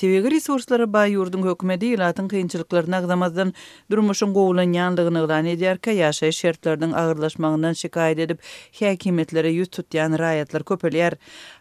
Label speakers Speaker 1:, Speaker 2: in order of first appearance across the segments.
Speaker 1: Tebigy resurslara baý ýurduň hökümeti ilatyň kynçylyklaryny agzamazdan, durmuşyň gowulanýanlygyny yglan edýärkä, ýaşaýyş şertleriniň agyrlaşmagyndan şikaýat edip, häkimiýetlere ýüz tutýan raýatlar köpelýär.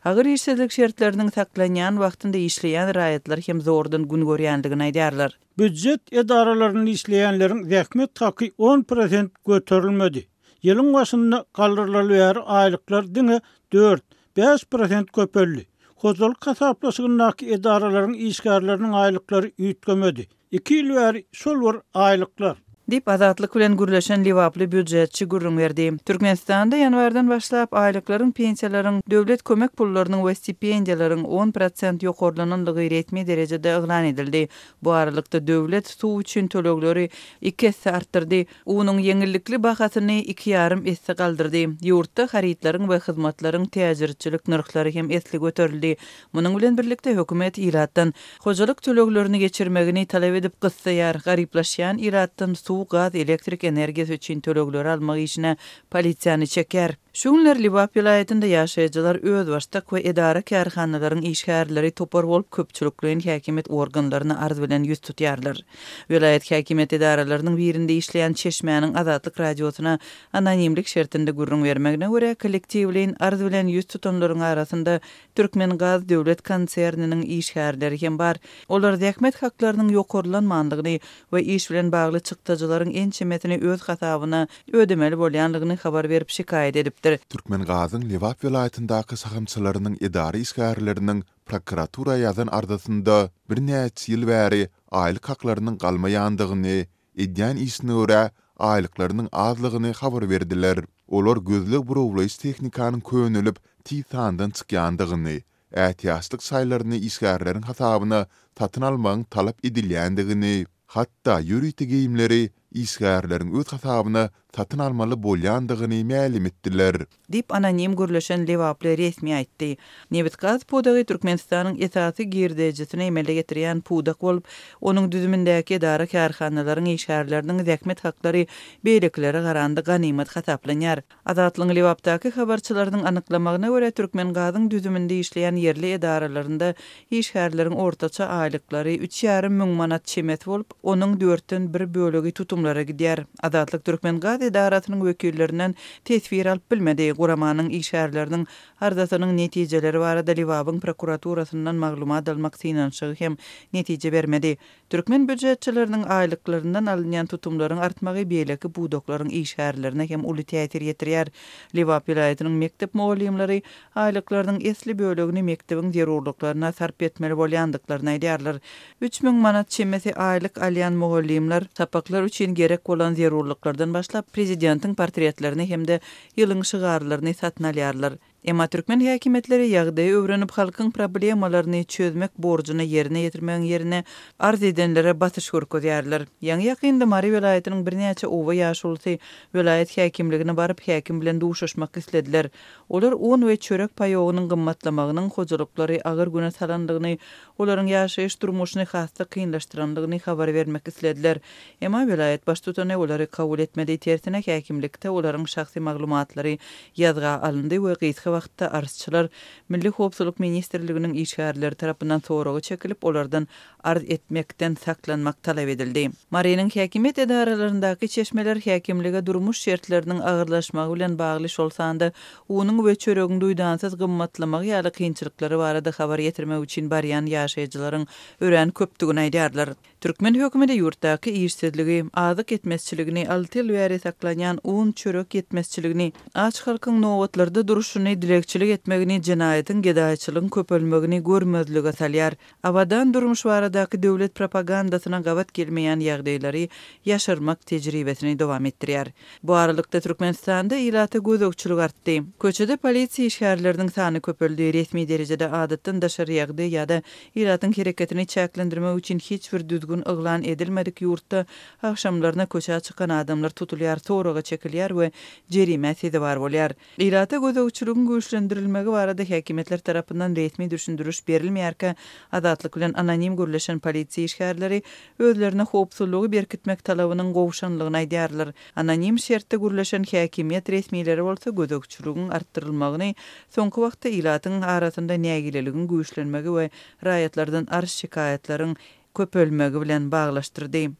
Speaker 1: Agyr işsizlik şertleriniň saklanýan, wagtynda işleýän raýatlar hem zordan gün görýändigini aýdýarlar.
Speaker 2: Býujet edaralarynda işleýänleriň zähmet haky on prosent göterilmedi. Ýylyň başynda galdyrylaly bäri aýlyklar diňe dört, bäş prosent köpeldi. Hojalyk hasaplaşygyndaky edaralaryň işgärleriniň aýlyklary üýtgemedi. Iki ýyl bäri şol bir aýlyklar.
Speaker 1: Diýip, Azatlyk bilen gürleşen lebaply býujetçi gürrüň berdi. Türkmenistanda ýanwardan başlap aýlyklaryň, pensiýalaryň, döwlet kömek pullarynyň we stipendiýalaryň on prosent ýokarlanandygy resmi derejede yglan edildi. Bu aralykda döwlet suw üçin tölegleri iki esse artdyrdy. Unuň ýeňillikli bahasyny iki ýarym esse galdyrdy. Ýurtda harytlaryň we hyzmatlaryň täjirçilik nyrhlary hem esli göterildi. Munuň bilen birlikde hökümet ilatdan hojalyk töleglerini geçirmegini talap edip gyssaýar, garyplaşýan ilatdan suw, gaz, elektrik energiýasy üçin tölegleri almak işine polisiýany çekýär. Şu günler Lebap welaýatynda ýaşaýjylar özbaşdak we edara-kärhanalaryň işgärleri topar bolup köpçülikleýin häkimiýet organlaryna arz bilen ýüz tutýarlar. Welaýat häkimiýet edaralarynyň birinde işleýän çeşmäniň Azatlyk Radiosyna anonimlik şertinde gürrüň bermegine görä, kollektiwleýin arz bilen ýüz tutanlaryň arasynda Türkmengaz döwlet konserniniň işgärleri hem bar. Olar zähmet haklarynyň ýokarlanmandygyny we iş bilen bagly çykdajylaryň ençemesini öz hasabyna ödemeli bolýandygyny habar berip şikaýat edipdir.
Speaker 3: Türkmengazyň Lebap welaýatyndaky şahamçalarynyň edara işgärleriniň Prokuratura ýazan arzasynda birnäçe ýyl bäri aýlyk haklarynyň galmaýandygyny, edýän işine görä, aýlyklarynyň azlygyny habar berdiler. Olar gözleg-burawlaýyş tehnikanyň könelip, tiz sandan çykýandygyny, ätiýaçlyk şaýlaryny işgärleriň hasabyna satyn almagyň talap edilýändigini, hatda ýörite geýimleri işgärleriň öz hasabyna satyn almaly bolýandygyny mälim etdiler.
Speaker 1: Diýip, anonim gürleşen lebaply resmi aýtdy. Nebitgaz pudagy Türkmenistanyň esasy girdejisini emele getirýän pudak bolup, onuň düzümindäki edara-kärhanalaryň işgärleriniň zähmet haklary beýlekilere garanda ganymat hasaplanýar. Azatlygyň Lebapdaky habarçylarynyň anyklamagyna görä, Türkmengazyň düzüminde işleýän ýerli edaralarynda Işgärleriň ortaça aýlyklary üç ýarym müň manat çemesi bolup, onuň dörtden bir bölegi tutumlara gidýär. Azatlyk Türkmengaz edarasynyň wekillerinden teswir alyp bilmedi. Guramanyň işgärleriniň arzasynyň netijeleri barada Lebabyň prokuraturasyndan maglumat almak synanyşygy hem netije bermedi. Türkmen býujetçileriniň aýlyklaryndan alynýan tutumlaryň artmagy beýleki pudaklaryň işgärlerine hem uly täsir ýetirýär. Lebap welaýatynyň mekdep mugallymlary aýlyklarynyň esli bölegini mekdebiň zerurlyklaryna sarp etmeli bolýandyklaryny aýdýarlar. Üç müň manat çemesi aýlyk alýan mugallymlar sapaklar üçin gerek bolan zerurlyklardan başlap, prezidentiň portretlerini hem-de ýylyň şygarlaryny satyn alýarlar. Emma türkmen häkimiýetleri ýagdaýy öwrenip, halkyň problemalaryny çözmek borjuny ýerine ýetirmegiň ýerine, arz edenlere basyş görkezýärler. Ýaňy-ýakynda Mary welaýatynyň birnäçe oba ýaşulusy welaýat häkimligine baryp, häkim bilen duşuşmak islediler. Olar un we çörek paýogynyň gymmatlamagynyň hojalyklary agyr güne salandygyny, olaryň ýaşaýyş-durmuşyny has-da kynlaşdyrandygyny habar bermek islediler. Emma welaýat baştutany olary kabul etmedi, tersine häkimlikde olaryň şahsy maglumatlary ýazga alyndy we gysga wagtda arzçylar Milli howpsuzlyk ministrliginiň işgärleri tarapyndan soraga çekilip, olardan arz etmekden saklanmak talap edildi. Marynyň häkimiýet edaralaryndaky çeşmeler häkimlige durmuş şertleriniň agyrlaşmagy bilen bagly, şol sanda unuň we çöregiň duýdansyz gymmatlamagy ýaly kynçylyklary barada habar ýetirmek üçin barýan ýaşaýjylaryň örän köpdügini aýdýarlar. Türkmen hökümeti ýurtdaky işsizligi, azyk ýetmezçiligini, alty ýyl bäri saklanýan un, çörek ýetmezçiligini, aç halkyň nobatlarda durşuny, dilegçilik etmegini, jenaýatyň, gedaýçylygyň köpelmegini görmezlige salýar. Abadan durmuş baradaky döwlet propagandasyna gabat gelmeýän ýagdaýlary ýaşyrmak tejribesini dowam etdirýär. Bu aralykda Türkmenistanda ilata gözegçilik artdy. Köçede polisiýa işgärleriniň sany köpeldi. Resmi derejede adatdan daşary ýagdaý ýa-da ilatyň hereketini çäklendirmek üçin hiç bir düzgün yglan edilmedik ýurtda agşamlaryna köçä çykan adamlar tutulýar, soraga çekilýär we jerimä sezewar bolýar. Ilata gözegçiligiň güýçlendirilmegi barada häkimiýetler tarapyndan resmi düşündiriş berilmeýärkä, Azatlyk bilen anonim gürleşen polisiýa işgärleri özlerine howpsuzlygy berkitmek talabynyň gowşanlygyny aýdýarlar. Anonim şertde gürleşen häkimiýet resmileri bolsa gözegçiligiň artdyrylmagyny, soňky wagtda ilatyň arasynda nägileligiň güýçlenmegi we raýatlardan arz-şikaýatlaryň köpelmegi bilen baglanyşdyrdy.